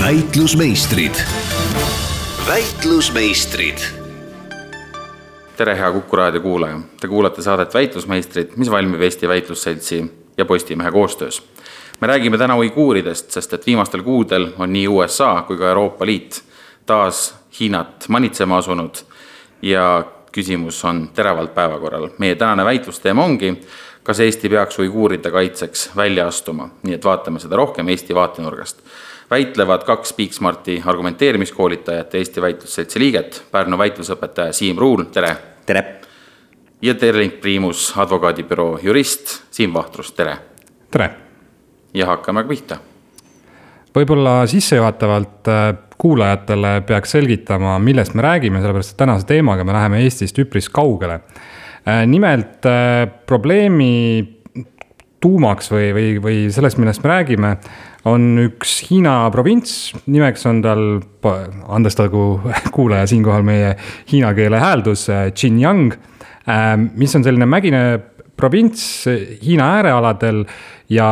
väitlusmeistrid, väitlusmeistrid. tere, hea Kuku raadio kuulaja, te kuulate saadet Väitlusmeistrid, mis valmib Eesti Väitlusseltsi ja Postimehe koostöös. me räägime täna uiguuridest, sest et viimastel kuudel on nii USA kui ka Euroopa Liit taas Hiinat manitsema asunud ja küsimus on teravalt päevakorral. meie tänane väitlusteema ongi, kas Eesti peaks uiguuride kaitseks välja astuma, nii et vaatame seda rohkem Eesti vaatenurgast väitlevad kaks Big-Smarti argumenteerimiskoolitajat ja Eesti Väitlusseltsi liiget, Pärnu väitlusõpetaja Siim Ruul, tere! tere! ja Terling Priimus, advokaadibüroo jurist Siim Vahtrus, tere! tere! ja hakkame pihta. võib-olla sissejuhatavalt äh, kuulajatele peaks selgitama, millest me räägime, sellepärast et tänase teemaga me läheme Eestist üpris kaugele. Äh, nimelt äh, probleemi tuumaks või, või, või sellest, millest me räägime, on üks Hiina provints, nimeks on tal, andestagu kuulaja siinkohal meie hiina keele hääldus, Xinjiang, ähm, mis on selline mägine provints Hiina äärealadel ja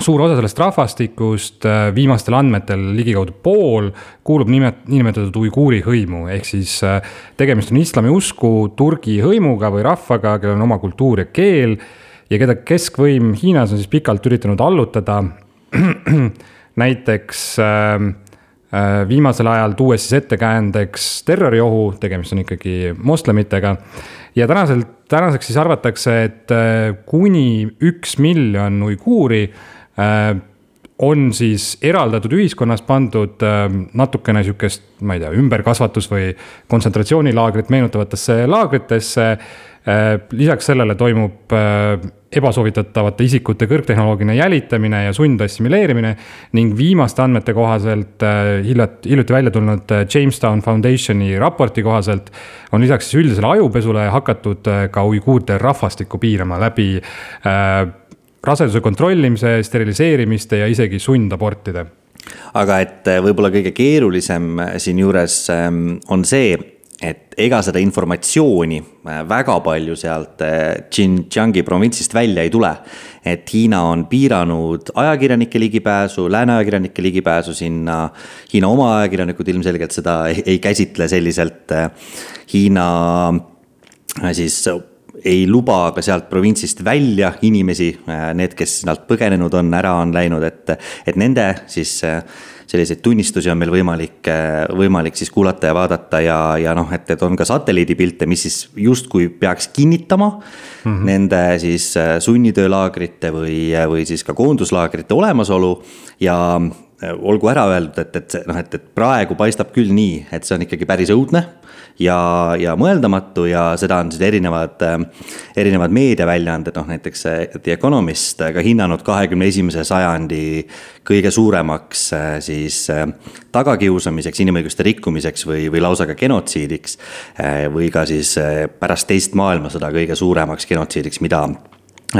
suur osa sellest rahvastikust äh, viimastel andmetel ligikaudu pool kuulub nimet-, niinimetatud uiguuri hõimu, ehk siis äh, tegemist on islamiusku turgi hõimuga või rahvaga, kellel on oma kultuur ja keel ja keda keskvõim Hiinas on siis pikalt üritanud allutada. näiteks äh, äh, viimasel ajal tuues siis ettekäändeks terroriohu, tegemist on ikkagi moslemitega. ja tänasel, tänaseks siis arvatakse, et äh, kuni üks miljon uiguuri äh, on siis eraldatud ühiskonnast pandud äh, natukene sihukest, ma ei tea, ümberkasvatus või kontsentratsioonilaagrit meenutavatesse laagritesse Äh, lisaks sellele toimub ebasoovitatavate isikute kõrgtehnoloogiline jälitamine ja sundassimileerimine ning viimaste andmete kohaselt äh, hiljuti, hiljuti välja tulnud Jamestown Foundationi raporti kohaselt on lisaks siis üldisele ajupesule hakatud ka uiguuride rahvastikku piirama läbi äh, raseduse kontrollimise, steriliseerimiste ja isegi sundabortide aga et võib-olla kõige keerulisem siinjuures ähm, on see, et ega seda informatsiooni äh, väga palju sealt äh, Xinjiangi provintsist välja ei tule. et Hiina on piiranud ajakirjanike ligipääsu, lääne ajakirjanike ligipääsu sinna. Hiina oma ajakirjanikud ilmselgelt seda ei, ei käsitle selliselt. Äh, Hiina siis ei luba ka sealt provintsist välja inimesi, need, kes sealt põgenenud on, ära on läinud, et, et nende siis selliseid tunnistusi on meil võimalik, võimalik siis kuulata ja vaadata ja, ja noh, et, et on ka satelliidipilte, mis siis justkui peaks kinnitama mm -hmm. nende siis äh, sunnitöölaagrite või, või siis ka koonduslaagrite olemasolu ja äh, olgu ära öeldud, et, et noh, et, et praegu paistab küll nii, et see on ikkagi päris õudne ja, ja mõeldamatu ja seda on siis erinevad, erinevad meediaväljaanded, noh näiteks The Economist ka hinnanud kahekümne esimese sajandi kõige suuremaks siis tagakiusamiseks, inimõiguste rikkumiseks või, või lausa ka genotsiidiks. või ka siis pärast teist maailmasõda kõige suuremaks genotsiidiks, mida,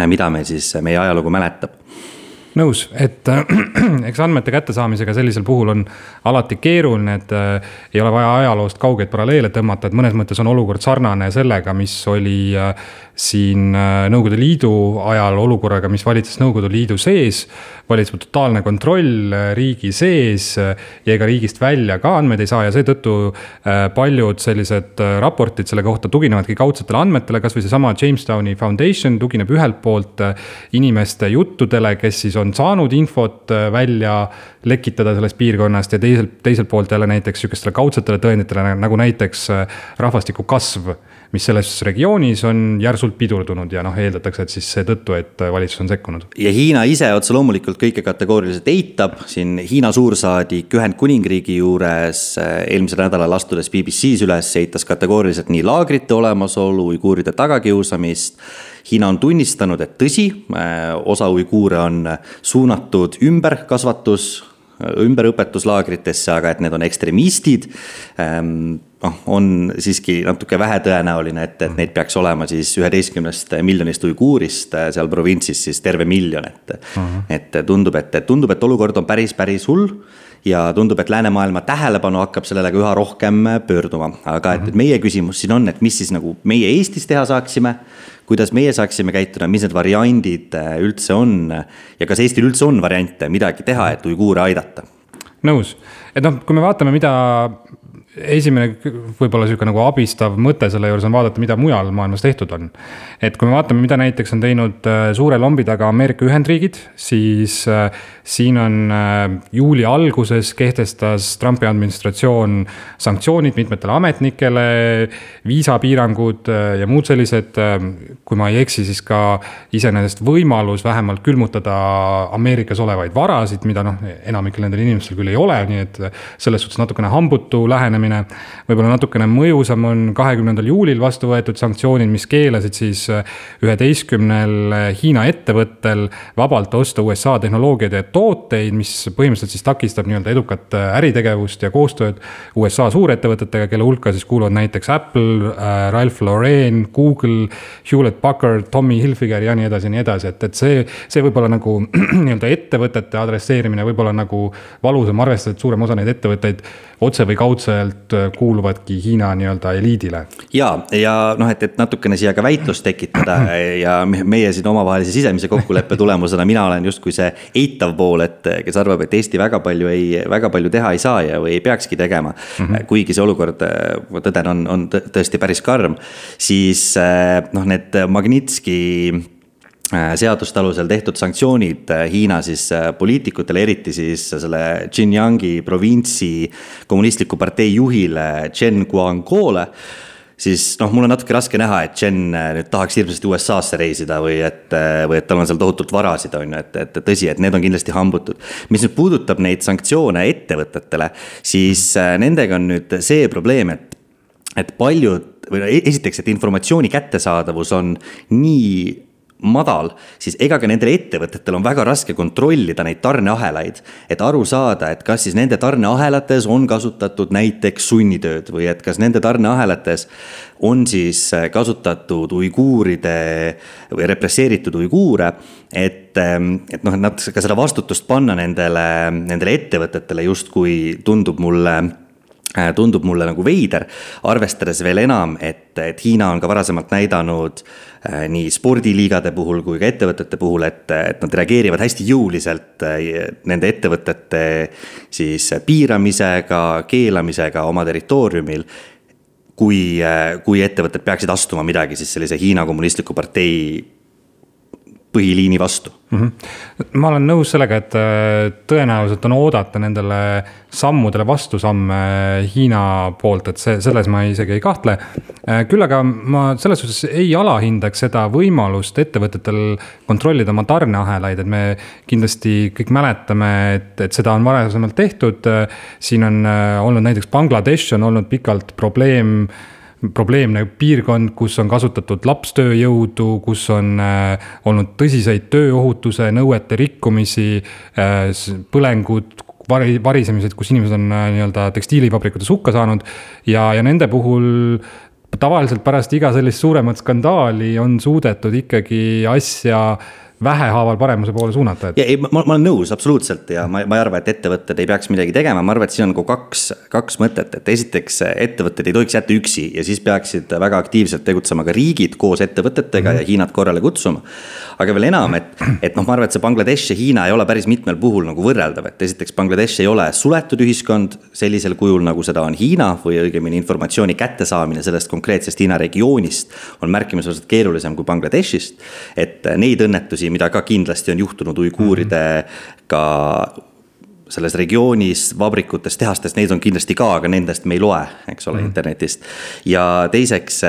mida me siis, meie ajalugu mäletab nõus, et äh, eks andmete kättesaamisega sellisel puhul on alati keeruline, et äh, ei ole vaja ajaloost kaugeid paralleele tõmmata, et mõnes mõttes on olukord sarnane sellega, mis oli äh, siin äh, Nõukogude Liidu ajal olukorraga, mis valitses Nõukogude Liidu sees. valitseb totaalne kontroll äh, riigi sees äh, ja ega riigist välja ka andmeid ei saa ja seetõttu paljud sellised raportid selle kohta tuginevadki kaudsetele andmetele, kasvõi seesama Jamestowni Foundation tugineb ühelt poolt inimeste juttudele, kes siis on saanud infot välja lekitada sellest piirkonnast ja teiselt, teiselt poolt jälle näiteks sihukestele kaudsetele tõenditele nagu näiteks rahvastiku kasv mis selles regioonis on järsult pidurdunud ja noh, eeldatakse, et siis seetõttu, et valitsus on sekkunud. ja Hiina ise otse loomulikult kõike kategooriliselt eitab, siin Hiina suursaadik Ühendkuningriigi juures eh, eelmisel nädalal astudes BBC-s üles, eitas kategooriliselt nii laagrite olemasolu, uiguuride tagakiusamist Hiina on tunnistanud, et tõsi, eh, osa uiguure on suunatud ümberkasvatus, ümberõpetuslaagritesse, aga et need on ekstremistid ehm, noh, on siiski natuke vähetõenäoline, et, et neid peaks olema siis üheteistkümnest miljonist uiguurist äh, seal provintsis siis terve miljon, et uh. -huh. et tundub, et, et tundub, et olukord on päris, päris hull. Ja tundub, et läänemaailma tähelepanu hakkab sellele ka üha rohkem pöörduma, aga et, et meie küsimus siin on, et mis siis nagu meie Eestis teha saaksime. kuidas meie saaksime käituda, mis need variandid äh, üldse on ja kas Eestil üldse on variante midagi teha, et uiguure aidata nõus, et noh, kui me vaatame, mida esimene võib-olla sihuke nagu abistav mõte selle juures on vaadata, mida mujal maailmas tehtud on. et kui me vaatame, mida näiteks on teinud äh, suure lombi taga Ameerika Ühendriigid, siis äh, siin on äh, juuli alguses kehtestas Trumpi administratsioon sanktsioonid mitmetele ametnikele, viisapiirangud ja muud sellised. kui ma ei eksi, siis ka iseenesest võimalus vähemalt külmutada Ameerikas olevaid varasid, mida noh, enamikel nendel inimestel küll ei ole, nii et selles suhtes natukene hambutu lähenemine võib-olla natukene mõjusam on kahekümnendal juulil vastu võetud sanktsioonid, mis keelasid siis äh, üheteistkümnel äh, Hiina ettevõttel vabalt osta USA tehnoloogiaid ja tooteid, mis põhimõtteliselt siis takistab nii-öelda edukat äh, äritegevust ja koostööd USA suurettevõtetega, kelle hulka siis kuuluvad näiteks Apple, Ralph Lauren, Google, Hewlett Packard, Tommy Hilfiger ja nii edasi ja nii edasi, et, et see, see võib-olla nagu nii-öelda ettevõtete adresseerimine võib-olla nagu valusam, arvestades, et suurem osa neid ettevõtteid otse või kaudselt äh, kuuluvadki Hiina nii-öelda eliidile. ja, ja noh, et, et natukene siia ka väitlust tekitada ja meie siin omavahelise sisemise kokkuleppe tulemusena, mina olen justkui see eitav pool, et kes arvab, et Eesti väga palju ei, väga palju teha ei saa ja, või ei peakski tegema mm. -hmm. kuigi see olukord, ma tõden, on, on tõesti päris karm, siis äh, noh, need Magnitski Äh, seaduste alusel tehtud sanktsioonid äh, Hiina siis äh, poliitikutele, eriti siis selle Xinjiangi provintsi kommunistliku partei juhile Chen Guangguole siis noh, mul on natuke raske näha, et Chen nüüd tahaks hirmsasti USA-sse reisida või et, või et tal on seal tohutult varasid, on ju, et, et tõsi, et need on kindlasti hambutud. mis nüüd puudutab neid sanktsioone ettevõtetele, siis nendega on nüüd see probleem, et, et paljud või esiteks, et informatsiooni kättesaadavus on nii madal, siis ega ka nendel ettevõtetel on väga raske kontrollida neid tarneahelaid. et aru saada, et kas siis nende tarneahelates on kasutatud näiteks sunnitööd või et kas nende tarneahelates on siis kasutatud uiguuride või represseeritud uiguure. et, et noh, et nad ka seda vastutust panna nendele, nendele ettevõtetele justkui tundub mulle Äh, tundub mulle nagu veider, arvestades veel enam, et, et Hiina on ka varasemalt näidanud äh, nii spordiliigade puhul kui ka ettevõtete puhul, et, et nad reageerivad hästi jõuliselt äh, nende ettevõtete siis piiramisega, keelamisega oma territooriumil. kui, kui ettevõtted peaksid astuma midagi siis sellise Hiina kommunistliku partei põhiliini vastu mm. -hmm. ma olen nõus sellega, et äh, tõenäoliselt on oodata nendele sammudele vastusamme Hiina poolt, et see, selles ma isegi ei kahtle. Äh, küll aga ma selles suhtes ei alahindaks seda võimalust ettevõtetel kontrollida oma tarneahelaid, et me kindlasti kõik mäletame, et, et seda on varasemalt tehtud. siin on äh, olnud näiteks Bangladesh on olnud pikalt probleem probleemne piirkond, kus on kasutatud lapstööjõudu, kus on äh, olnud tõsiseid tööohutuse nõuete rikkumisi äh,, põlengud, vari, varisemised, kus inimesed on äh, nii-öelda tekstiilivabrikutes hukka saanud. ja, ja nende puhul tavaliselt pärast iga sellist suuremat skandaali on suudetud ikkagi asja vähehaaval paremuse poole suunata et.... ja ei, ma, ma olen nõus absoluutselt ja ma, ma ei arva, et ettevõtted ei peaks midagi tegema, ma arvan, et siin on nagu kaks, kaks mõtet, et esiteks ettevõtted ei tohiks jätta üksi ja siis peaksid väga aktiivselt tegutsema ka riigid koos ettevõtetega mm -hmm. ja Hiinat korrale kutsuma. aga veel enam, et, et noh, ma arvan, et see Bangladesh ja Hiina ei ole päris mitmel puhul nagu võrreldav, et esiteks Bangladesh ei ole suletud ühiskond sellisel kujul, nagu seda on Hiina või õigemini informatsiooni kättesaamine sellest konkreetsest Hiina regioonist on märkimisväärselt keerulisem kui Bangladeshist. et neid õnnetusi mida ka kindlasti on juhtunud uiguuridega selles regioonis, vabrikutes, tehastes, neid on kindlasti ka, aga nendest me ei loe, eks ole mm., internetist. ja teiseks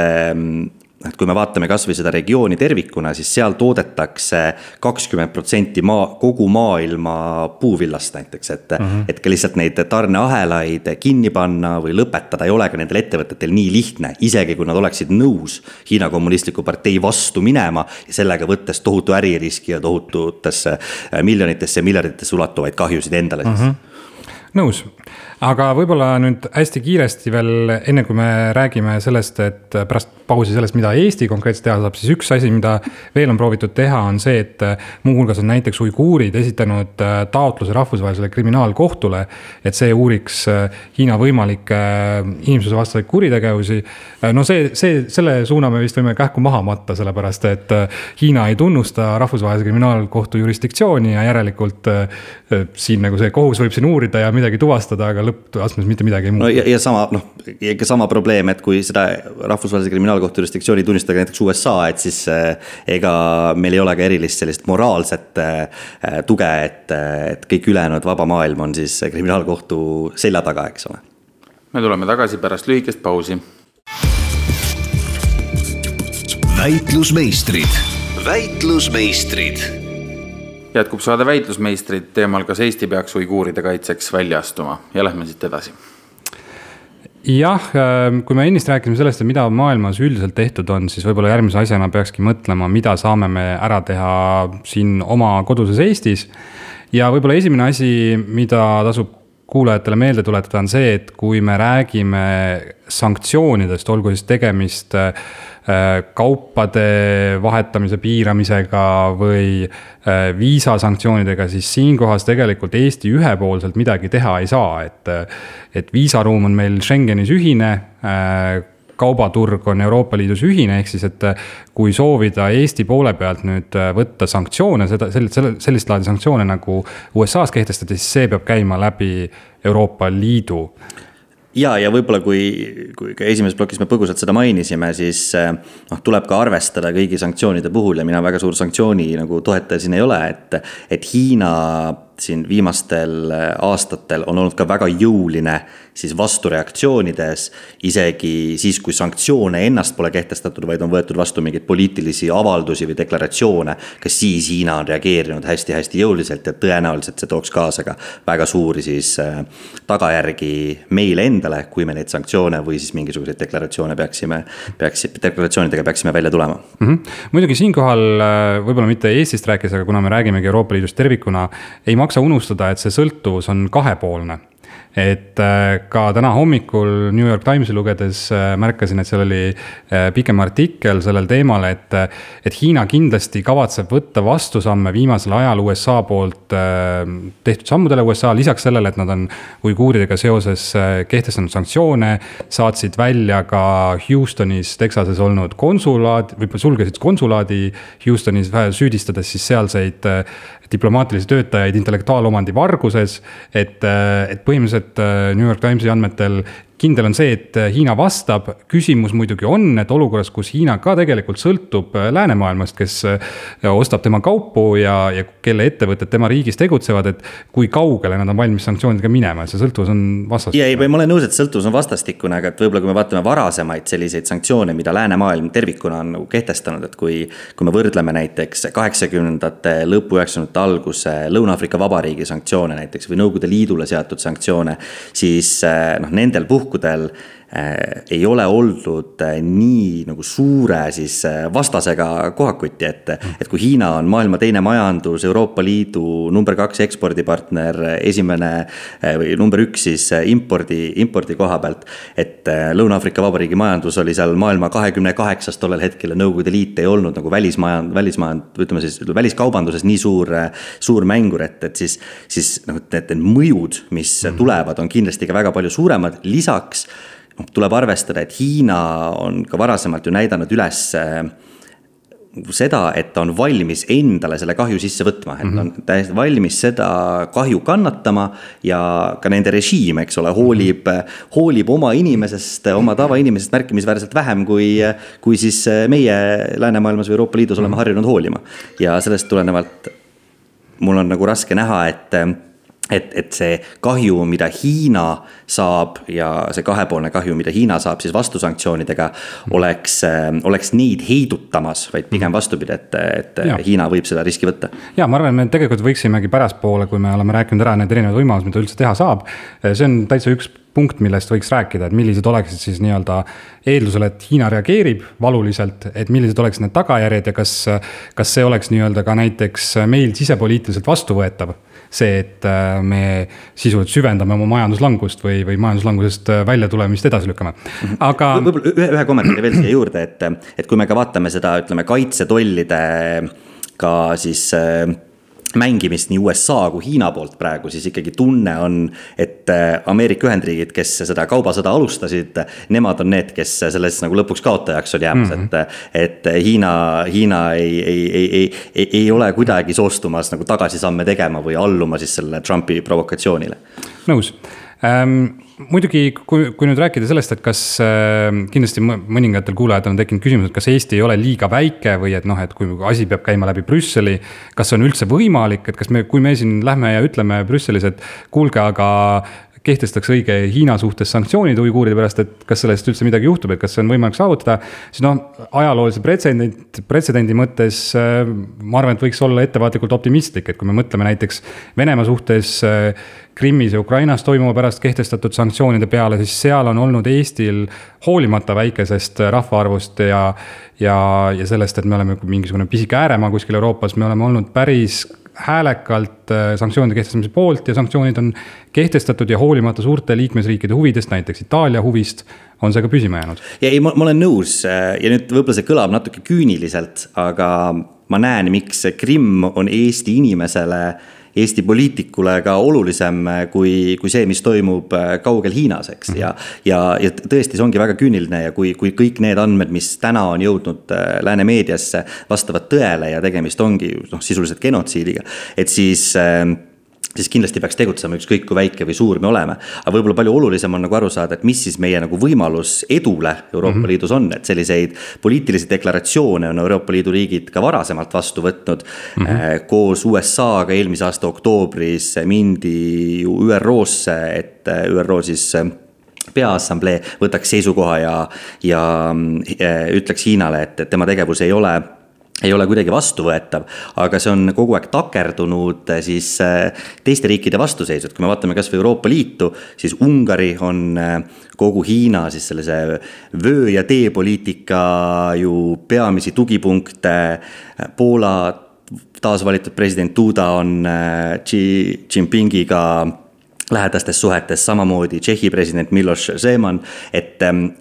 et kui me vaatame kasvõi seda regiooni tervikuna, siis seal toodetakse kakskümmend protsenti maa, kogu maailma puuvillast näiteks, et mm. -hmm. et ka lihtsalt neid tarneahelaid kinni panna või lõpetada ei ole ka nendel ettevõtetel nii lihtne, isegi kui nad oleksid nõus Hiina kommunistliku partei vastu minema ja sellega võttes tohutu äririski ja tohututesse miljonitesse ja miljarditesse ulatuvaid kahjusid endale siis mm. -hmm nõus, aga võib-olla nüüd hästi kiiresti veel, enne kui me räägime sellest, et pärast pausi sellest, mida Eesti konkreetselt teha saab, siis üks asi, mida veel on proovitud teha, on see, et muuhulgas on näiteks uiguurid esitanud äh, taotluse rahvusvahelisele kriminaalkohtule. et see uuriks äh, Hiina võimalikke äh, inimsusevastaseid kuritegevusi. no see, see, selle suuna me vist võime kähku maha matta, sellepärast et Hiina ei tunnusta rahvusvahelise kriminaalkohtu jurisdiktsiooni ja järelikult siin nagu see kohus võib siin uurida ja midagi tuvastada, aga lõppastmes mitte midagi ei muutu. no ja, ja sama noh, ikka sama probleem, et kui seda rahvusvahelise kriminaalkohtu jurisdiktsiooni tunnistada näiteks USA, et siis äh, ega meil ei ole ka erilist sellist moraalset äh, tuge, et, et kõik ülejäänud vaba maailm on siis kriminaalkohtu selja taga, eks ole. me tuleme tagasi pärast lühikest pausi. väitlusmeistrid, väitlusmeistrid jätkub saade Väitlusmeistrid teemal, kas Eesti peaks uiguuride kaitseks välja astuma ja lähme siit edasi. jah, ähm, kui me ennist rääkisime sellest, et mida maailmas üldiselt tehtud on, siis võib-olla järgmise asjana peakski mõtlema, mida saame me ära teha siin oma koduses Eestis. ja võib-olla esimene asi, mida tasub kuulajatele meelde tuletada, on see, et kui me räägime sanktsioonidest, olgu siis tegemist äh, kaupade vahetamise piiramisega või äh, viisasanktsioonidega, siis siinkohas tegelikult Eesti ühepoolselt midagi teha ei saa, et. et viisaruum on meil Schengenis ühine äh, kaubaturg on Euroopa Liidus ühine, ehk siis, et kui soovida Eesti poole pealt nüüd võtta sanktsioone, seda, sellist, sellist laadi sanktsioone nagu USA-s kehtestati, siis see peab käima läbi Euroopa Liidu ja, ja võib-olla kui, kui ka esimeses plokis me põgusalt seda mainisime, siis noh, tuleb ka arvestada kõigi sanktsioonide puhul ja mina väga suur sanktsiooni nagu toetaja siin ei ole, et, et Hiina siin viimastel äh, aastatel on olnud ka väga jõuline siis vastureaktsioonides. isegi siis, kui sanktsioone ennast pole kehtestatud, vaid on võetud vastu mingeid poliitilisi avaldusi või deklaratsioone. ka siis Hiina on reageerinud hästi-hästi jõuliselt ja tõenäoliselt see tooks kaasa ka väga suuri siis äh, tagajärgi meile endale, kui me neid sanktsioone või siis mingisuguseid deklaratsioone peaksime, peaksime, deklaratsioonidega peaksime välja tulema mm. -hmm. muidugi siinkohal äh, võib-olla mitte Eestist rääkides, aga kuna me räägimegi Euroopa Liidust tervikuna, ei maksa maksa unustada, et see sõltuvus on kahepoolne et äh, ka täna hommikul New York Timesi lugedes äh, märkasin, et seal oli äh, pikem artikkel sellel teemal, et, et Hiina kindlasti kavatseb võtta vastusamme viimasel ajal USA poolt tehtud sammudele. USA lisaks sellele, et nad on uiguuridega seoses kehtestanud sanktsioone, saatsid välja ka Houstonis, Texases olnud konsulaat või sulgesid konsulaadi Houstonis, süüdistades siis sealseid diplomaatilisi töötajaid intellektuaalomandi varguses. et, et põhimõtteliselt äh, New York Timesi andmetel kindel on see, et äh, Hiina vastab, küsimus muidugi on, et olukorras, kus Hiina ka tegelikult sõltub äh, läänemaailmast, kes äh, ostab tema kaupu ja, ja kelle ettevõtted tema riigis tegutsevad, et kui kaugele nad on valmis sanktsioonidega minema, see sõltuvus on vastastikune. ja ei, ma olen nõus, et sõltuvus on vastastikune, aga et võib-olla kui me vaatame varasemaid selliseid sanktsioone, mida läänemaailm tervikuna on nagu kehtestanud, et kui, kui me võrdleme näiteks kaheksakümnendate lõpu, üheksakümnendate alguse Lõuna-Aafrika Vabariigi sanktsioone näiteks või Nõukogude Liidule seatud sanktsioone, siis noh, nendel puhkudel puhkudel. äh, ei ole oldud äh, nii nagu suure siis äh, vastasega kohakuti, et. et kui Hiina on maailma teine majandus, Euroopa Liidu number kaks ekspordipartner, esimene või number üks siis impordi, impordi koha pealt. et Lõuna-Aafrika Vabariigi majandus oli seal maailma kahekümne kaheksas tollel hetkel ja Nõukogude Liit ei olnud nagu välismajand-, välismajand-, ütleme siis väliskaubanduses nii suur, suur mängur, et, et siis. siis noh, need, need mõjud, mis mm -hmm. tulevad, on kindlasti ka väga palju suuremad, lisaks tuleb arvestada, et Hiina on ka varasemalt ju näidanud üles äh, seda, et ta on valmis endale selle kahju sisse võtma, et on mhm. täiesti valmis seda kahju kannatama. ja ka nende režiim, eks ole, hoolib, hoolib oma inimesest, oma tavainimesest märkimisväärselt vähem, kui. kui siis meie läänemaailmas või Euroopa Liidus oleme harjunud hoolima ja sellest tulenevalt mul on nagu raske näha, et et, et see kahju, mida Hiina saab ja see kahepoolne kahju, mida Hiina saab siis vastusanktsioonidega, oleks, äh, oleks neid heidutamas, vaid pigem mhm. vastupidi, et, et ja. Hiina võib seda riski võtta. ja ma arvan, et me tegelikult võiksimegi pärastpoole, kui me oleme rääkinud ära need erinevad võimalused, mida üldse teha saab. see on täitsa üks punkt, millest võiks rääkida, et millised oleksid siis nii-öelda eeldusel, et Hiina reageerib valuliselt, et millised oleksid need tagajärjed ja kas, kas see oleks nii-öelda ka näiteks meil sisepoliitiliselt vastuvõetav see, et äh, me sisuliselt süvendame oma majanduslangust või, või majanduslangusest äh, väljatulemist edasi lükkame, aga. võib-olla ühe, ühe kommentaari veel siia juurde, et, et kui me ka vaatame seda, ütleme kaitsetollide ka siis äh, mängimist nii USA kui Hiina poolt praegu, siis ikkagi tunne on, et äh, Ameerika Ühendriigid, kes seda kaubasõda alustasid, nemad on need, kes selles nagu lõpuks kaotajaks on jäämas mm, -hmm. et, et Hiina, Hiina ei, ei, ei, ei, ei, ei ole kuidagi soostumas nagu tagasisamme tegema või alluma siis sellele Trumpi provokatsioonile. nõus ähm muidugi, kui, kui nüüd rääkida sellest, et kas äh, kindlasti mõningatel kuulajatel on tekkinud küsimus, et kas Eesti ei ole liiga väike või et noh, et kui asi peab käima läbi Brüsseli. kas see on üldse võimalik, et kas me, kui me siin lähme ja ütleme Brüsselis, et kuulge, aga kehtestaks õige Hiina suhtes sanktsioonid uiguuride pärast, et kas sellest üldse midagi juhtub, et kas see on võimalik saavutada. siis noh, ajaloolise pretsedent, pretsedendi mõttes äh, ma arvan, et võiks olla ettevaatlikult optimistlik, et kui me mõtleme näiteks Venemaa suhtes äh, Krimmis ja Ukrainas toimuva pärast kehtestatud sanktsioonide peale, siis seal on olnud Eestil hoolimata väikesest rahvaarvust ja, ja, ja sellest, et me oleme mingisugune pisike ääremaa kuskil Euroopas, me oleme olnud päris häälekalt äh, sanktsioonide kehtestamise poolt ja sanktsioonid on kehtestatud ja hoolimata suurte liikmesriikide huvidest, näiteks Itaalia huvist, on see ka püsima jäänud. ja ei, ma olen nõus äh, ja nüüd võib-olla see kõlab natuke küüniliselt, aga ma näen, miks Krimm on Eesti inimesele Eesti poliitikule ka olulisem kui, kui see, mis toimub äh, kaugel Hiinas, eks, ja. ja, ja tõesti, see ongi väga küüniline ja kui, kui kõik need andmed, mis täna on jõudnud äh, lääne meediasse, vastavad tõele ja tegemist ongi noh, sisuliselt genotsiidiga, et siis äh, siis kindlasti peaks tegutsema, ükskõik kui väike või suur me oleme. aga võib-olla palju olulisem on nagu aru saada, et mis siis meie nagu võimalus edule Euroopa mm -hmm. Liidus on, et selliseid poliitilisi deklaratsioone on Euroopa Liidu riigid ka varasemalt vastu võtnud mm. -hmm. koos USA-ga eelmise aasta oktoobris mindi ju ÜRO-sse, et äh, ÜRO siis äh, peaassamblee võtaks seisukoha ja, ja ütleks Hiinale, et, et tema tegevus ei ole ei ole kuidagi vastuvõetav, aga see on kogu aeg takerdunud eh, siis eh, teiste riikide vastuseisu, et kui me vaatame kasvõi Euroopa Liitu, siis Ungari on eh, kogu Hiina siis sellise vöö ja teepoliitika ju peamisi tugipunkte. Poola taasvalitud president Duda on Xi Jinpingiga lähedastes suhetes, samamoodi Tšehhi president Miloš Zeman, et,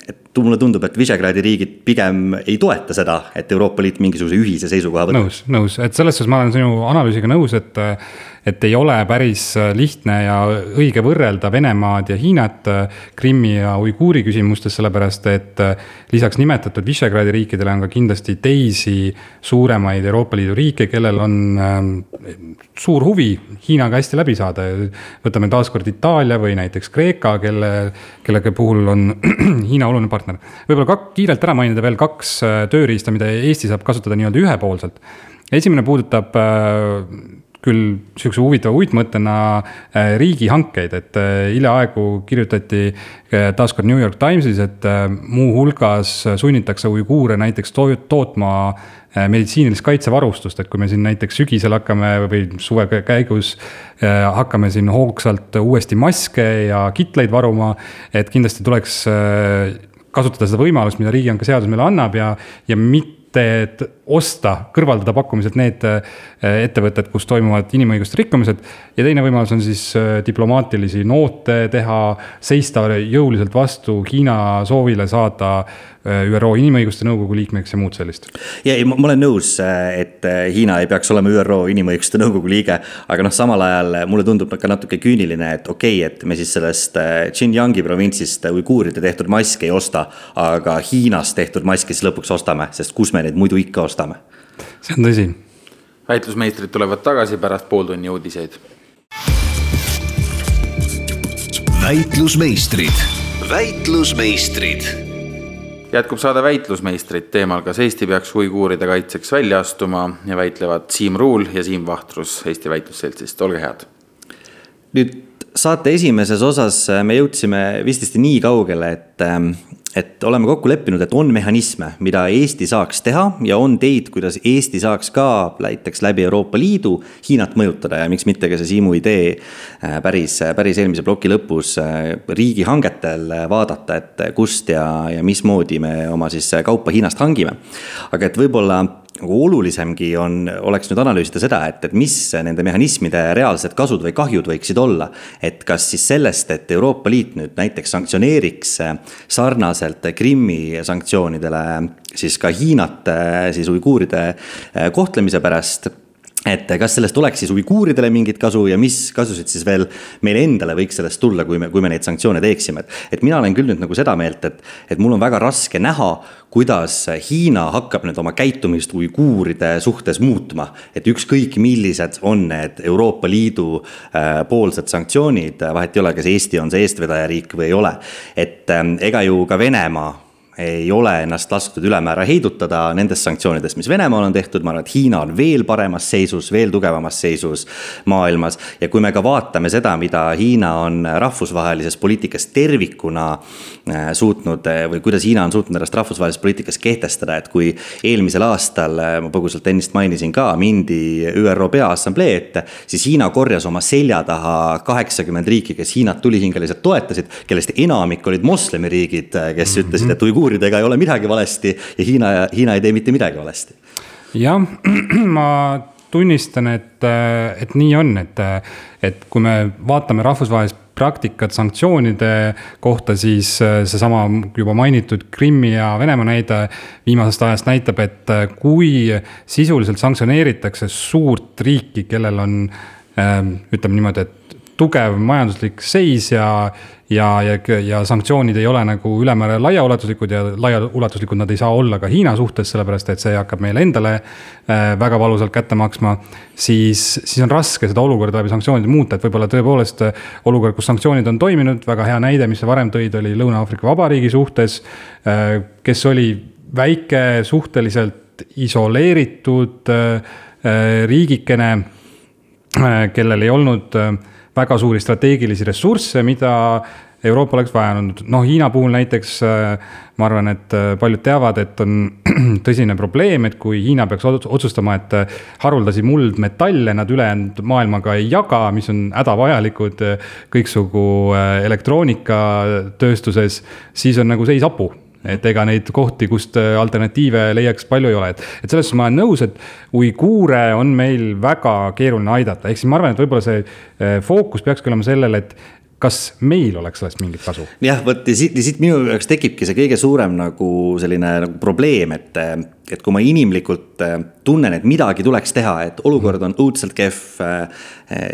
et mulle tundub, et Visegradi riigid pigem ei toeta seda, et Euroopa Liit mingisuguse ühise seisukoha võtab. nõus, nõus, et selles suhtes ma olen sinu analüüsiga nõus, et et ei ole päris äh, lihtne ja õige võrrelda Venemaad ja Hiinat äh, Krimmi ja uiguuri küsimustes, sellepärast et äh, lisaks nimetatud Visegradi riikidele on ka kindlasti teisi suuremaid Euroopa Liidu riike, kellel on ähm, suur huvi Hiinaga hästi läbi saada. võtame taaskord Itaalia või näiteks Kreeka, kelle, kellega puhul on Hiina oluline partner. võib-olla ka kiirelt ära mainida veel kaks tööriista, mida Eesti saab kasutada nii-öelda ühepoolselt. esimene puudutab küll sihukese huvitava uitmõttena äh, riigihankeid, et äh, hiljaaegu kirjutati äh, taaskord New York Timesis, et muuhulgas sunnitakse uiguure näiteks to tootma meditsiinilist kaitsevarustust, et kui me siin näiteks sügisel hakkame või suve käigus hakkame siin hoogsalt uuesti maske ja kitleid varuma, et kindlasti tuleks kasutada seda võimalust, mida riigihanke seadus meile annab ja, ja mitte osta, kõrvaldada pakkumiselt need äh, ettevõtted, kus toimuvad inimõiguste rikkumised. ja teine võimalus on siis äh, diplomaatilisi noote teha, seista jõuliselt vastu Hiina soovile saada Äh, ÜRO Inimõiguste Nõukogu liikmeks ja muud sellist. ja ei, ma olen nõus, et Hiina ei peaks olema ÜRO Inimõiguste Nõukogu liige, aga noh, samal ajal mulle tundub ka natuke küüniline, et okei okay,, et me siis sellest Xinjiangi provintsist uiguuride tehtud maske ei osta, aga Hiinas tehtud maske siis lõpuks ostame, sest kus me neid muidu ikka ostame? See on tõsi. väitlusmeistrid tulevad tagasi pärast pooltunni uudiseid. väitlusmeistrid, väitlusmeistrid jätkub saade Väitlusmeistrid teemal, kas Eesti peaks uiguuride kaitseks välja astuma ja väitlevad Siim Ruul ja Siim Vahtrus Eesti Väitlusseltsist, olge head. nüüd saate esimeses osas me jõudsime vististi nii kaugele, et ähm, et oleme kokku leppinud, et on mehhanisme, mida Eesti saaks teha ja on teid, kuidas Eesti saaks ka näiteks läbi Euroopa Liidu Hiinat mõjutada ja miks mitte ka see Siimu idee äh, päris, päris eelmise ploki lõpus äh, riigihangetel vaadata, et kust ja, ja mismoodi me oma siis kaupa Hiinast hangime. aga et võib-olla nagu olulisemgi on, oleks nüüd analüüsida seda, et, et mis nende mehhanismide reaalsed kasud või kahjud võiksid olla. et kas siis sellest, et Euroopa Liit nüüd näiteks sanktsioneeriks sarnaselt Krimmi sanktsioonidele siis ka Hiinat siis uiguuride kohtlemise pärast et kas sellest oleks siis uiguuridele mingit kasu ja mis kasusid siis veel meile endale võiks sellest tulla, kui me, kui me neid sanktsioone teeksime, et. et mina olen küll nüüd nagu seda meelt, et, et mul on väga raske näha, kuidas Hiina hakkab nüüd oma käitumist uiguuride suhtes muutma. et ükskõik, millised on need Euroopa Liidu äh, poolsed sanktsioonid, vahet ei ole, kas Eesti on see eestvedajariik või ei ole. et äh, ega ju ka Venemaa ei ole ennast lastud ülemäära heidutada nendest sanktsioonidest, mis Venemaal on tehtud, ma arvan, et Hiina on veel paremas seisus, veel tugevamas seisus maailmas. ja kui me ka vaatame seda, mida Hiina on rahvusvahelises poliitikas tervikuna äh, suutnud äh, või kuidas Hiina on suutnud ennast rahvusvahelises poliitikas kehtestada, et kui eelmisel aastal, äh, ma põgusalt ennist mainisin ka, mindi ÜRO Peaassamblee ette, siis Hiina korjas oma selja taha kaheksakümmend riiki, kes Hiinat tulihingeliselt toetasid, kellest enamik olid moslemiriigid, kes -hmm. ütlesid, et uiguurid uiguuridega ei ole midagi valesti ja Hiina, Hiina ei tee mitte midagi valesti. jah, ma tunnistan, et, et nii on, et, et kui me vaatame rahvusvahelist praktikat sanktsioonide kohta, siis seesama juba mainitud Krimmi ja Venemaa näide viimasest ajast näitab, et kui sisuliselt sanktsioneeritakse suurt riiki, kellel on ütleme niimoodi, et tugev majanduslik seis ja, ja, ja, ja sanktsioonid ei ole nagu ülemäära laiaulatuslikud ja laiaulatuslikud nad ei saa olla ka Hiina suhtes, sellepärast et see hakkab meile endale äh, väga valusalt kätte maksma. siis, siis on raske seda olukorda läbi sanktsioonide muuta, et võib-olla tõepoolest äh, olukord, kus sanktsioonid on toiminud, väga hea näide, mis sa varem tõid, oli Lõuna-Aafrika Vabariigi suhtes, äh, kes oli väike, suhteliselt isoleeritud riigikene, kellel ei olnud väga suuri strateegilisi ressursse, mida Euroopa oleks vajanud, noh Hiina puhul näiteks äh, ma arvan, et äh, paljud teavad, et on tõsine probleem, et kui Hiina peaks otsustama, et äh, haruldasi muldmetalle nad ülejäänud maailmaga ei jaga, mis on hädavajalikud kõiksugu elektroonikatööstuses, siis on nagu seis hapu et ega neid kohti, kust äh, alternatiive leiaks palju ei ole, et, et selles suhtes ma olen nõus, et uiguure on meil väga keeruline aidata, ehk siis ma arvan, et võib-olla see äh, fookus peakski olema sellel, et kas meil oleks sellest mingit kasu? jah, vot ja siit, siit minu jaoks tekibki see kõige suurem nagu selline nagu probleem, et, et kui ma inimlikult äh, tunnen, et midagi tuleks teha, et olukord on õudselt kehv.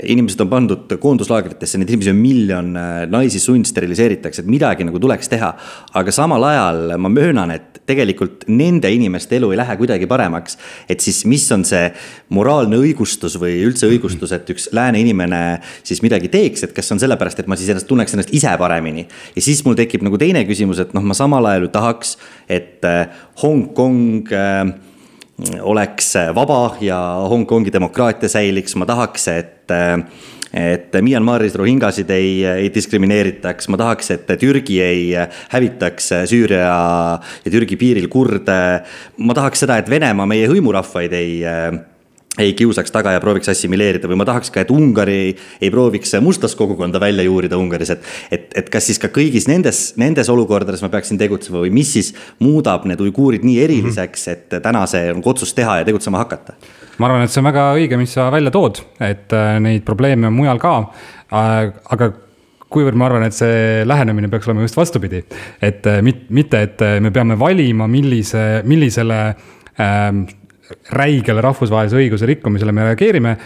inimesed on pandud koonduslaagritesse, neid inimesi on miljon, naisi sundsteriliseeritakse, et midagi nagu tuleks teha. aga samal ajal ma möönan, et tegelikult nende inimeste elu ei lähe kuidagi paremaks. et siis, mis on see moraalne õigustus või üldse õigustus, et üks lääne inimene siis midagi teeks, et kas on sellepärast, et ma siis ennast tunneks ennast ise paremini. ja siis mul tekib nagu teine küsimus, et noh, ma samal ajal ju tahaks, et äh, Hongkong äh, oleks vaba ja Hongkongi demokraatia säiliks, ma tahaks, et et Myanmaris rohingasid ei, ei diskrimineeritaks, ma tahaks, et Türgi ei hävitaks Süüria ja Türgi piiril kurde. ma tahaks seda, et Venemaa meie hõimurahvaid ei ei kiusaks taga ja prooviks assimileerida või ma tahaks ka, et Ungari ei prooviks mustast kogukonda välja juurida Ungaris, et. et, et kas siis ka kõigis nendes, nendes olukordades ma peaksin tegutsema või mis siis muudab need uiguurid nii eriliseks, et täna see on otsus teha ja tegutsema hakata ma arvan, et see on väga õige, mis sa välja tood, et äh, neid probleeme on mujal ka. Äh, aga kuivõrd ma arvan, et see lähenemine peaks olema just vastupidi, et äh, mitte, et me peame valima, millise, millisele ähm, räigele rahvusvahelise õiguse rikkumisele me reageerime,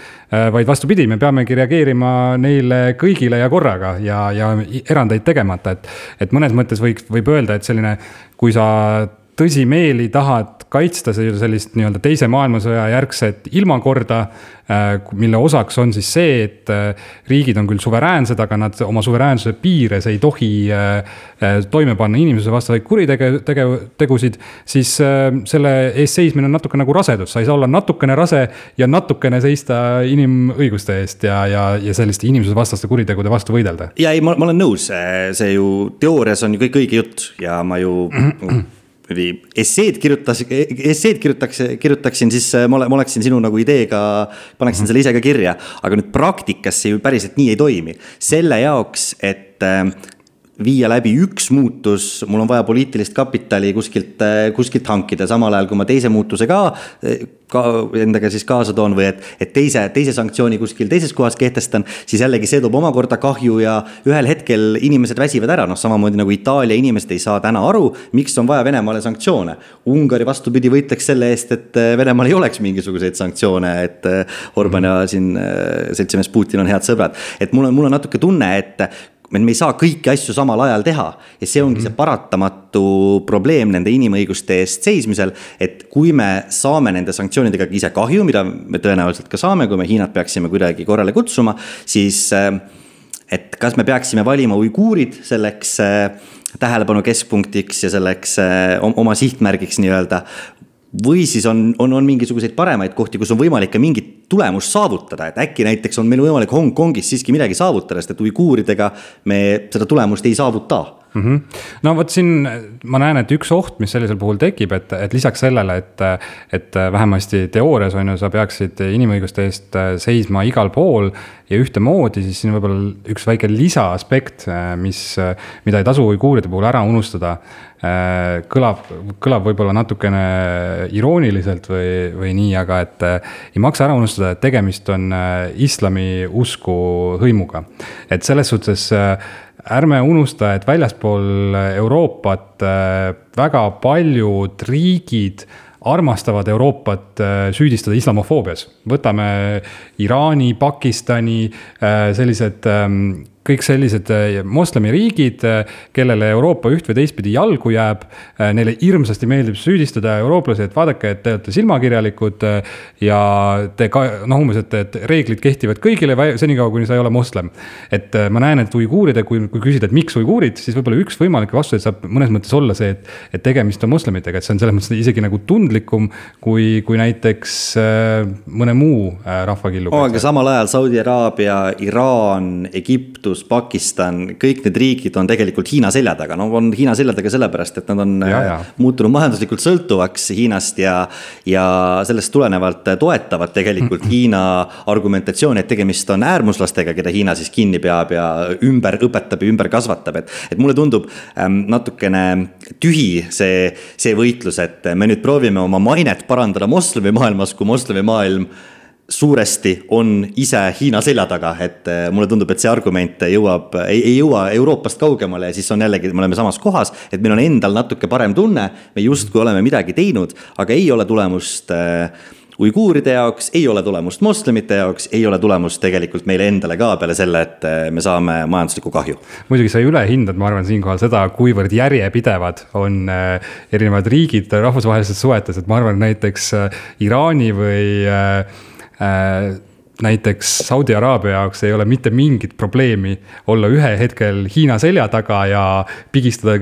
vaid vastupidi, me peamegi reageerima neile kõigile ja korraga ja, ja erandeid tegemata, et. et mõnes mõttes võiks, võib öelda, et selline, kui sa tõsimeeli tahad kaitsta sellist nii-öelda teise maailmasõja järgset ilmakorda, äh, mille osaks on siis see, et äh, riigid on küll suveräänsed, aga nad oma suveräänsuse piires ei tohi äh, toime panna inimsusevastaseid kuritege-, tege-, tegusid, siis selle eest seismine on natuke nagu rasedus, sa ei saa olla natukene rase ja natukene seista inimõiguste eest ja, ja, ja selliste inimsusevastaste kuritegude vastu võidelda. ja ei, ma, ma olen nõus, see ju teoorias on ju kõik õige jutt ja ma ju või esseed kirjutas, esseed kirjutaks, kirjutaksin, siis ma ole, ma oleksin sinu nagu ideega, paneksin selle ise ka kirja. aga nüüd praktikas see ju päriselt nii ei toimi. selle jaoks, et viia läbi üks muutus, mul on vaja poliitilist kapitali kuskilt, kuskilt hankida, samal ajal kui ma teise muutuse ka, ka endaga siis kaasa toon või et, et teise, teise sanktsiooni kuskil teises kohas kehtestan, siis jällegi see toob omakorda kahju ja ühel hetkel inimesed väsivad ära, noh, samamoodi nagu Itaalia inimesed ei saa täna aru, miks on vaja Venemaale sanktsioone. Ungari vastupidi võitleks selle eest, et Venemaal ei oleks mingisuguseid sanktsioone, et Orban ja siin seltsimees Putin on head sõbrad, et mul on, mul on natuke tunne, et me ei saa kõiki asju samal ajal teha ja see ongi see paratamatu probleem nende inimõiguste eest seismisel. et kui me saame nende sanktsioonidega ise kahju, mida me tõenäoliselt ka saame, kui me Hiinat peaksime kuidagi korrale kutsuma, siis äh, et kas me peaksime valima uiguurid selleks äh, tähelepanu keskpunktiks ja selleks äh, oma sihtmärgiks nii-öelda või siis on, on, on mingisuguseid paremaid kohti, kus on võimalik ka mingit tulemust saavutada, et äkki näiteks on meil võimalik Hongkongis siiski midagi saavutada, sest et uiguuridega me seda tulemust ei saavuta mm. -hmm. no vot siin ma näen, et üks oht, mis sellisel puhul tekib, et, et lisaks sellele, et, et vähemasti teoorias on ju, sa peaksid inimõiguste eest seisma igal pool ja ühtemoodi, siis siin võib-olla üks väike lisaaspekt, mis, mida ei tasu uiguuride puhul ära unustada. kõlab, kõlab võib-olla natukene irooniliselt või, või nii, aga et ei maksa ära unustada, et tegemist on islami usku hõimuga. et selles suhtes ärme unusta, et väljaspool Euroopat äh, väga paljud riigid armastavad Euroopat äh, süüdistada islamofoobias. võtame Iraani, Pakistani, äh, sellised ähm, kõik sellised äh, moslemiriigid, äh, kellele Euroopa üht või teistpidi jalgu jääb. Äh, neile hirmsasti meeldib süüdistada eurooplasi, et vaadake, et te olete silmakirjalikud ja te ka noh, umbes, et, et reeglid kehtivad kõigile senikaua, kuni sa ei ole moslem. et ma näen, et uiguuride, kui, kui küsida, et miks uiguurid, siis võib-olla üks võimalikke vastuseid saab mõnes mõttes olla see, et, et tegemist on moslemitega, et see on selles mõttes isegi nagu tundlikum kui, kui näiteks mõne muu rahvakilluga aga samal ajal Saudi Araabia, Iraan, Egiptus Egiptus, Pakistan, kõik need riigid on tegelikult Hiina selja taga, no on Hiina selja taga sellepärast, et nad on ja, ja. Äh, muutunud majanduslikult sõltuvaks Hiinast ja. ja sellest tulenevalt toetavad tegelikult Hiina argumentatsiooni, et tegemist on äärmuslastega, keda Hiina siis kinni peab ja ümber õpetab ja ümber kasvatab, et. et mulle tundub ähm, natukene tühi see, see võitlus, et me nüüd proovime oma mainet parandada moslemimaailmas, kui moslemimaailm suuresti on ise Hiina selja taga, et eh, mulle tundub, et see argument jõuab, ei, jõua Euroopast kaugemale ja siis on jällegi, me oleme samas kohas, et meil on endal natuke parem tunne. me justkui oleme midagi teinud, aga ei ole tulemust äh, uiguuride jaoks, ei ole tulemust moslemite jaoks, ei ole tulemust tegelikult meile endale ka peale selle, et eh, me saame majanduslikku kahju. muidugi sa ülehindad, ma arvan, siinkohal seda, kuivõrd järjepidevad on erinevad riigid rahvusvahelistes suhetes, et ma arvan, näiteks Iraani või äh, uh, näiteks Saudi Araabia jaoks ei ole mitte mingit probleemi olla ühe hetkel Hiina selja taga ja pigistada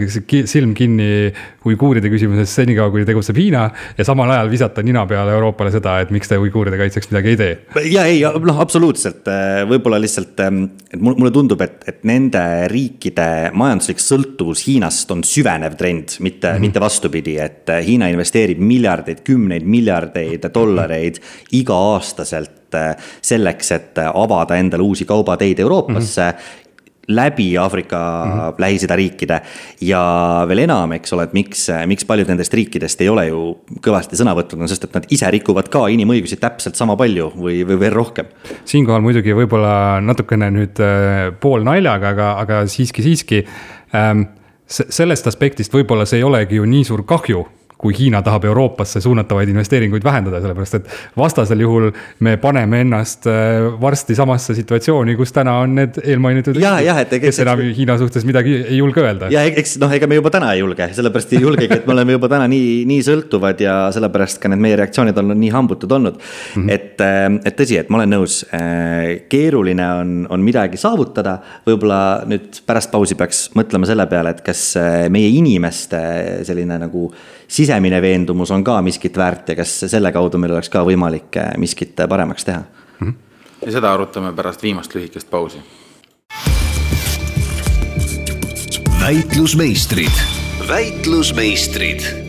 silm kinni uiguuride küsimuses senikaua, kuni tegutseb Hiina. ja samal ajal visata nina peale Euroopale seda, et miks te uiguuride kaitseks midagi ei tee. ja ei, noh, absoluutselt, võib-olla lihtsalt, ähm, et mulle tundub, et, et nende riikide majanduslik sõltuvus Hiinast on süvenev trend, mitte mm, -hmm. mitte vastupidi, et Hiina investeerib miljardeid, kümneid miljardeid dollareid iga-aastaselt Äh, selleks, et äh, avada endale uusi kaubateid Euroopasse mm. -hmm läbi Aafrika mm -hmm. Lähis-Ida riikide. ja veel enam, eks ole, et miks, miks paljud nendest riikidest ei ole ju kõvasti sõna võtnud, on sest, et nad ise rikuvad ka inimõigusi täpselt sama palju või, või veel rohkem. siinkohal muidugi võib-olla natukene nüüd äh, poolnaljaga, aga, aga siiski, siiski ähm, sellest aspektist võib-olla see ei olegi ju nii suur kahju kui Hiina tahab Euroopasse suunatavaid investeeringuid vähendada, sellepärast et vastasel juhul me paneme ennast äh, varsti samasse situatsiooni, kus täna on need eelmainitud. kes enam Hiina suhtes midagi ei julge öelda. ja eks noh, ega me juba täna ei julge, sellepärast ei julgegi, et me oleme juba täna nii, nii sõltuvad ja sellepärast ka need meie reaktsioonid on nii hambutud olnud mm. -hmm. et, äh, et tõsi, et ma olen nõus, äh, keeruline on, on midagi saavutada, võib-olla nüüd pärast pausi peaks mõtlema selle peale, et kas meie inimeste selline nagu sisemine veendumus on ka miskit väärt ja kas selle kaudu meil oleks ka võimalik eh, miskit paremaks teha mm. -hmm. ja seda arutame pärast viimast lühikest pausi. väitlusmeistrid, väitlusmeistrid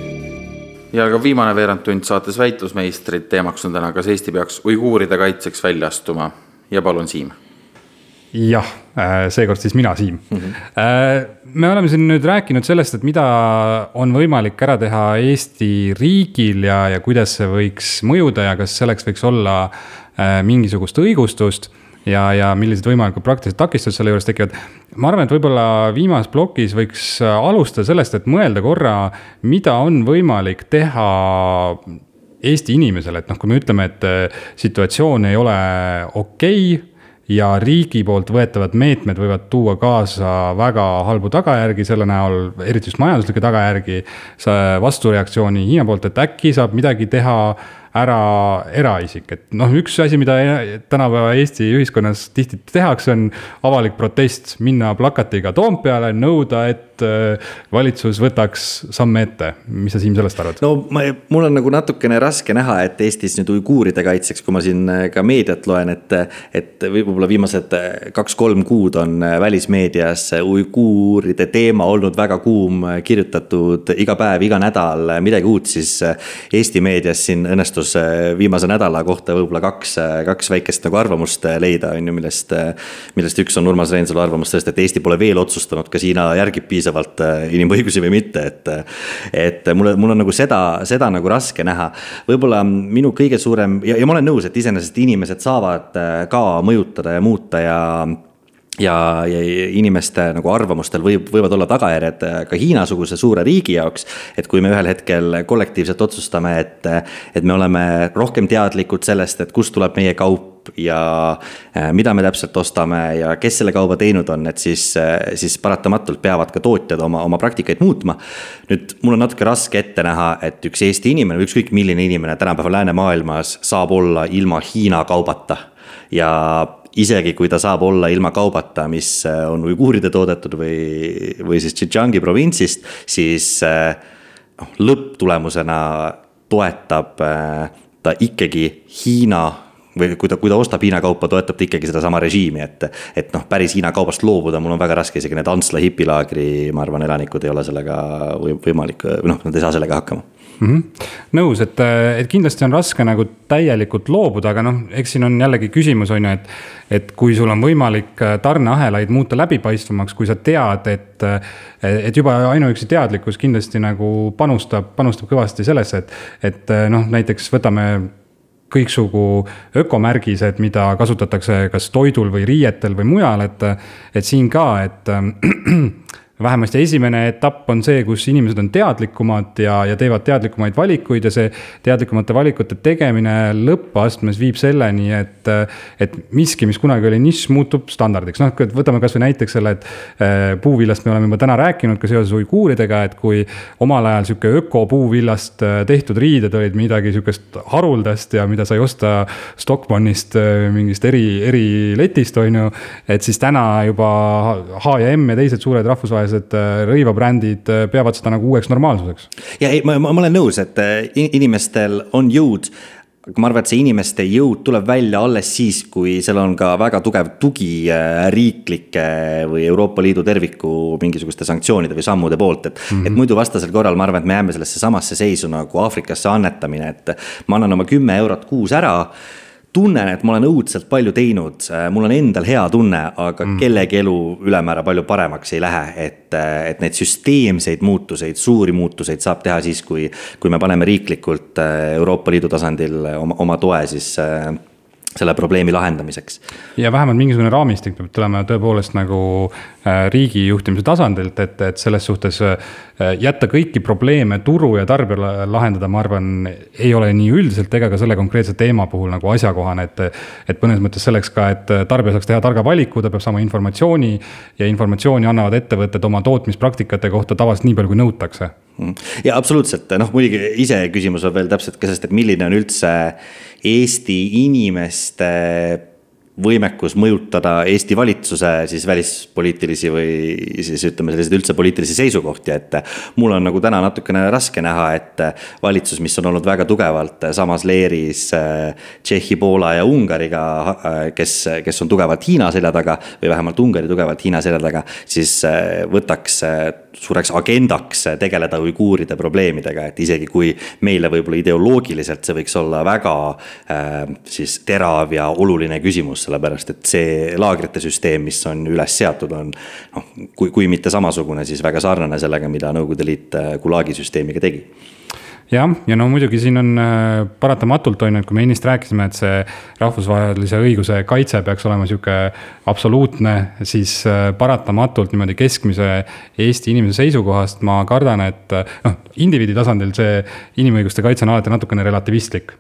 ja ka viimane veerandtund saates Väitlusmeistrid, teemaks on täna, kas Eesti peaks uiguuride kaitseks välja astuma ja palun, Siim. Jah, seekord siis mina, Siim mm. -hmm. me oleme siin nüüd rääkinud sellest, et mida on võimalik ära teha Eesti riigil ja, ja kuidas see võiks mõjuda ja kas selleks võiks olla mingisugust õigustust ja, ja millised võimalikud praktilised takistused selle juures tekivad. ma arvan, et võib-olla viimases plokis võiks alustada sellest, et mõelda korra, mida on võimalik teha Eesti inimesele, et noh, kui me ütleme, et situatsioon ei ole okei okay, ja riigi poolt võetavad meetmed võivad tuua kaasa väga halbu tagajärgi selle näol, eriti just majanduslikke tagajärgi. vastureaktsiooni Hiina poolt, et äkki saab midagi teha ära eraisik, et noh, üks asi, mida tänapäeva Eesti ühiskonnas tihti tehakse, on avalik protest, minna plakatiga Toompeale, nõuda, et äh, valitsus võtaks samme ette. mis sa, Siim, sellest arvad? no ma, mul on nagu natukene raske näha, et Eestis nüüd uiguuride kaitseks, kui ma siin äh, ka meediat loen, et, et võib-olla viimased äh, kaks-kolm kuud on välismeedias uiguuride teema olnud väga kuum, kirjutatud iga päev, iga nädal midagi uut, siis Eesti meedias siin õnnestus viimase nädala kohta võib-olla kaks, kaks väikest nagu arvamust leida, on ju, millest. millest üks on Urmas Reinsalu arvamus sellest, et Eesti pole veel otsustanud, kas Hiina järgib piisavalt inimõigusi või mitte, et. et mulle, mul on nagu seda, seda nagu raske näha. võib-olla minu kõige suurem ja, ja ma olen nõus, et iseenesest inimesed saavad ka mõjutada ja muuta ja ja, ja inimeste nagu arvamustel võib, võivad olla tagajärjed äh, ka Hiina-suguse suure riigi jaoks. et kui me ühel hetkel kollektiivselt otsustame, et, et me oleme rohkem teadlikud sellest, et kust tuleb meie kaup ja äh, mida me täpselt ostame ja kes selle kauba teinud on, et siis, äh, siis paratamatult peavad ka tootjad oma, oma praktikaid muutma. nüüd mul on natuke raske ette näha, et üks Eesti inimene või ükskõik milline inimene tänapäeval läänemaailmas saab olla ilma Hiina kaubata ja isegi kui ta saab olla ilma kaubata, mis äh, on uiguuride toodetud või, või siis Xinjiangi provintsist, siis noh, lõpptulemusena toetab ta ikkagi Hiina või kui ta, kui ta ostab Hiina kaupa, toetab ta ikkagi sedasama režiimi, et. et noh, päris Hiina kaubast loobuda, mul on väga raske, isegi need Antsla hipilaagri, ma arvan, elanikud ei ole sellega või võimalik, noh, nad ei saa sellega hakkama mm. -hmm. nõus, et, et kindlasti on raske nagu täielikult loobuda, aga noh, eks siin on jällegi küsimus, on ju, et. et kui sul on võimalik tarneahelaid muuta läbipaistvamaks, kui sa tead, et, et juba ainuüksi teadlikkus kindlasti nagu panustab, panustab kõvasti sellesse, et, et noh, näiteks võtame kõiksugu ökomärgised, mida kasutatakse kas toidul või riietel või mujal, et, et siin ka, et vähemasti esimene etapp on see, kus inimesed on teadlikumad ja, ja teevad teadlikumaid valikuid ja see teadlikumate valikute tegemine lõppastmes viib selleni, et, et miski, mis kunagi oli nišš, muutub standardiks. noh, võtame kasvõi näiteks selle, et eh, puuvillast me oleme juba täna rääkinud ka seoses uiguuridega, et kui omal ajal sihuke ökopuuvillast eh, tehtud riided olid midagi sihukest haruldast ja mida sai osta Stockmannist eh, mingist eri, eriletist, on ju. et siis täna juba H ja M ja teised suured rahvusvahelised rahvusvahelised äh, rõivabrändid äh, peavad seda nagu uueks normaalsuseks. ja ei, ma, ma olen nõus, et äh, inimestel on jõud aga ma arvan, et see inimeste jõud tuleb välja alles siis, kui seal on ka väga tugev tugi riiklike või Euroopa Liidu terviku mingisuguste sanktsioonide või sammude poolt, et mm. -hmm. et muidu vastasel korral ma arvan, et me jääme sellesse samasse seisu nagu Aafrikasse annetamine, et ma annan oma kümme eurot kuus ära tunnen, et ma olen õudselt palju teinud, äh, mul on endal hea tunne, aga mm. kellegi elu ülemäära palju paremaks ei lähe, et, äh, et neid süsteemseid muutuseid, suuri muutuseid saab teha siis, kui, kui me paneme riiklikult äh, Euroopa Liidu tasandil oma, oma toe siis selle probleemi lahendamiseks. ja vähemalt mingisugune raamistik peab tulema tõepoolest nagu äh, riigi juhtimise tasandilt, et, et selles suhtes äh, jätta kõiki probleeme turu ja tarbijale lahendada, ma arvan, ei ole nii üldiselt ega ka selle konkreetse teema puhul nagu asjakohane, et. et mõnes mõttes selleks ka, et tarbija saaks teha targa valiku, ta peab saama informatsiooni ja informatsiooni annavad ettevõtted oma tootmispraktikate kohta tavaliselt nii palju, kui nõutakse Mm. ja absoluutselt, noh muidugi iseküsimus on veel täpselt ka sellest, et milline on üldse Eesti inimeste võimekus mõjutada Eesti valitsuse siis välispoliitilisi või siis ütleme, selliseid üldse poliitilisi seisukohti, et. mul on nagu täna natukene raske näha, et valitsus, mis on olnud väga tugevalt samas leeris äh, Tšehhi, Poola ja Ungariga, äh, kes, kes on tugevalt Hiina selja taga või vähemalt Ungari tugevalt Hiina selja taga, siis äh, võtaks suureks agendaks tegeleda uiguuride probleemidega, et isegi kui meile võib-olla ideoloogiliselt see võiks olla väga siis terav ja oluline küsimus sellepärast et see laagrite süsteem, mis on üles seatud, on noh, kui, kui mitte samasugune, siis väga sarnane sellega, mida Nõukogude Liit Gulagi süsteemiga tegi. Jah, ja no muidugi siin on äh, paratamatult on ju, et kui me ennist rääkisime, et see rahvusvahelise õiguse kaitse peaks olema sihuke absoluutne, siis äh, paratamatult niimoodi keskmise Eesti inimese seisukohast ma kardan, et äh, noh, indiviidi tasandil see inimõiguste kaitse on alati natukene relativistlik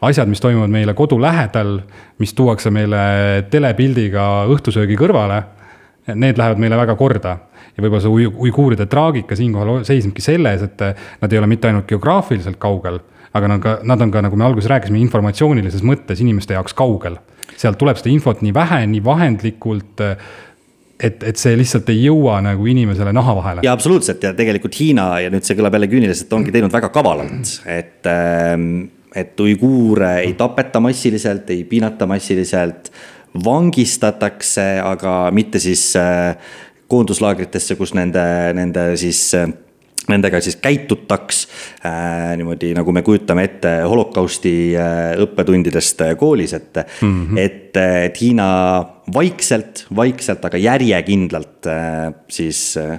asjad, mis toimuvad meile kodu lähedal, mis tuuakse meile telepildiga õhtusöögi kõrvale, need lähevad meile väga korda ja võib-olla see uiguuride traagika siinkohal seisnebki selles, et eh, nad ei ole mitte ainult geograafiliselt kaugel, aga nad ka, nad on ka, nagu me alguses rääkisime, informatsioonilises mõttes inimeste jaoks kaugel. sealt tuleb seda infot nii vähe, nii vahendlikult eh, et, et see lihtsalt ei jõua nagu inimesele naha vahele. ja absoluutselt ja tegelikult Hiina ja nüüd see kõlab jälle küüniliselt, ongi teinud väga kavalalt, et, ehm, et uiguure ei tapeta massiliselt, ei piinata massiliselt, vangistatakse, aga mitte siis äh, koonduslaagritesse, kus nende, nende siis nendega siis käitutaks äh, niimoodi, nagu me kujutame ette holokausti äh, õppetundidest äh, koolis, et mm, -hmm. et, et Hiina vaikselt, vaikselt, aga järjekindlalt äh, siis äh,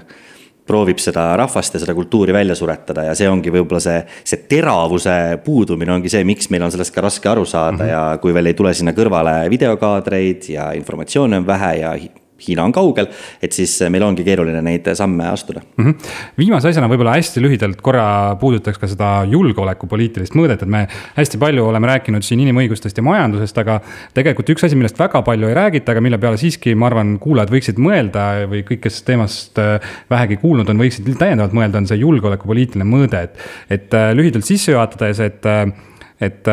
proovib seda rahvast ja seda kultuuri välja suretada ja see ongi võib-olla see, see teravuse puudumine ongi see, miks meil on sellest ka raske aru saada mm -hmm. ja kui veel ei tule sinna kõrvale videokaadreid ja informatsiooni on vähe ja Hiina on kaugel, et siis eh, meil ongi keeruline neid samme astuda mm. -hmm. viimase asjana võib-olla hästi lühidalt korra puudutaks ka seda julgeolekupoliitilist mõõdet, et me hästi palju oleme rääkinud siin inimõigustest ja majandusest, aga tegelikult üks asi, millest väga palju ei räägita, aga mille peale siiski, ma arvan, kuulajad võiksid mõelda või kõik, kes teemast eh, vähegi kuulnud on, võiksid täiendavalt mõelda, on see julgeolekupoliitiline mõõde, et, et eh, lühidalt sisse juhatades, et et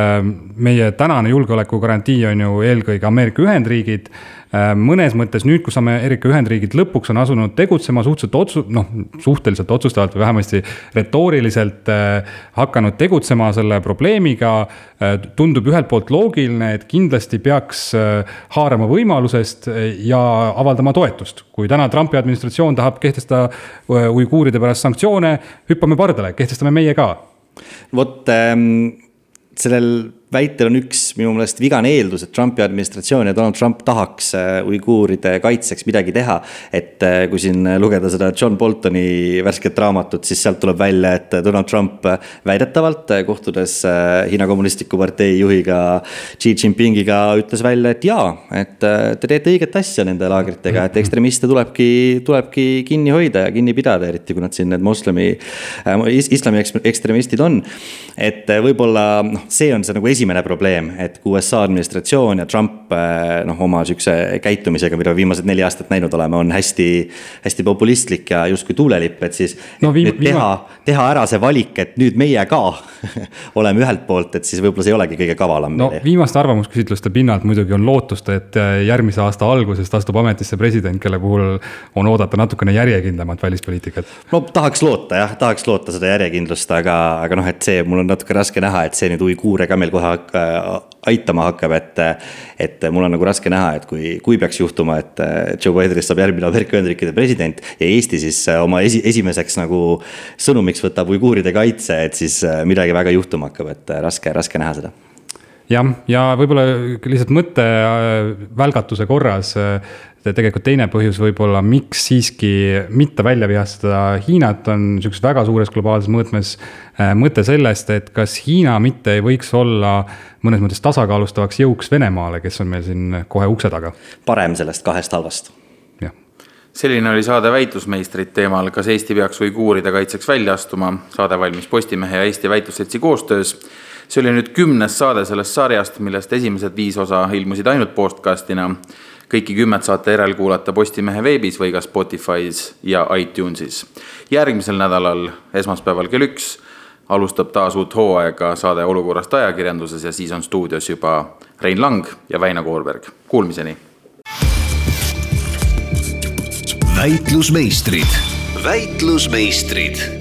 meie tänane julgeolekugarantii on ju eelkõige Ameerika Ühendriigid Äh, mõnes mõttes nüüd, kus Ameerika Ühendriigid lõpuks on asunud tegutsema suhteliselt otsu-, noh, suhteliselt otsustavalt või vähemasti retooriliselt äh, hakanud tegutsema selle probleemiga äh,. tundub ühelt poolt loogiline, et kindlasti peaks äh, haarama võimalusest äh, ja avaldama toetust. kui täna Trumpi administratsioon tahab kehtestada äh, uiguuride pärast sanktsioone, hüppame pardale, kehtestame meie ka. vot ähm, sellel väitel on üks minu meelest vigane eeldus, et Trumpi administratsioon ja Donald Trump tahaks äh, uiguuride kaitseks midagi teha. et äh, kui siin lugeda seda John Boltoni värsket raamatut, siis sealt tuleb välja, et Donald Trump väidetavalt kohtudes äh, Hiina Kommunistliku Partei juhiga Xi Jinpingiga ütles välja, et jaa, et te teete õiget asja nende laagritega, et ekstremiste tulebki, tulebki kinni hoida ja kinni pidada, eriti kui nad siin need moslemi, islami ekstremistid on. et võib-olla noh, see on see nagu esimene probleem, et kui USA administratsioon ja Trump eh, noh, oma sihukese käitumisega, mida viimased neli aastat näinud oleme, on hästi, hästi populistlik ja justkui tuulelipp, et siis no, teha, teha ära see valik, et nüüd meie ka oleme ühelt poolt, et siis võib-olla see ei olegi kõige kavalam. no viimaste arvamusküsitluste pinnalt muidugi on lootust, et eh, järgmise aasta algusest astub ametisse president, kelle puhul on oodata natukene järjekindlamat välispoliitikat. no tahaks loota jah, tahaks loota seda järjekindlust, aga, aga noh, et see mul on natuke raske näha, et see nüüd uiguure ka meil kohe hakka, aitama hakkab, et. et mul on nagu raske näha, et kui, kui peaks juhtuma, et Joe Bidenist saab järgmine Ameerika Ühendriikide president. ja Eesti siis oma esi, esimeseks nagu sõnumiks võtab uiguuride kaitse, et siis midagi väga juhtuma hakkab, et raske, raske näha seda jah, ja võib-olla lihtsalt mõtte välgatuse korras tegelikult teine põhjus võib-olla, miks siiski mitte välja vihastada Hiinat, on niisuguses väga suures globaalses mõõtmes äh, mõte sellest, et kas Hiina mitte ei võiks olla mõnes mõttes tasakaalustavaks jõuks Venemaale, kes on meil siin kohe ukse taga. parem sellest kahest halvast selline oli saade Väitlusmeistrid teemal, kas Eesti peaks uiguuride kaitseks välja astuma. saade valmis Postimehe ja Eesti Väitlusseltsi koostöös. See oli nüüd kümnes saade sellest sarjast, millest esimesed viis osa ilmusid ainult podcastina kõiki kümmet saate järelkuulata Postimehe veebis või ka Spotify's ja iTunesis. järgmisel nädalal, esmaspäeval kell üks, alustab taas uut hooaega saade Olukorrast ajakirjanduses ja siis on stuudios juba Rein Lang ja Väino Koorberg. Kuulmiseni. väitlusmeistrid, väitlusmeistrid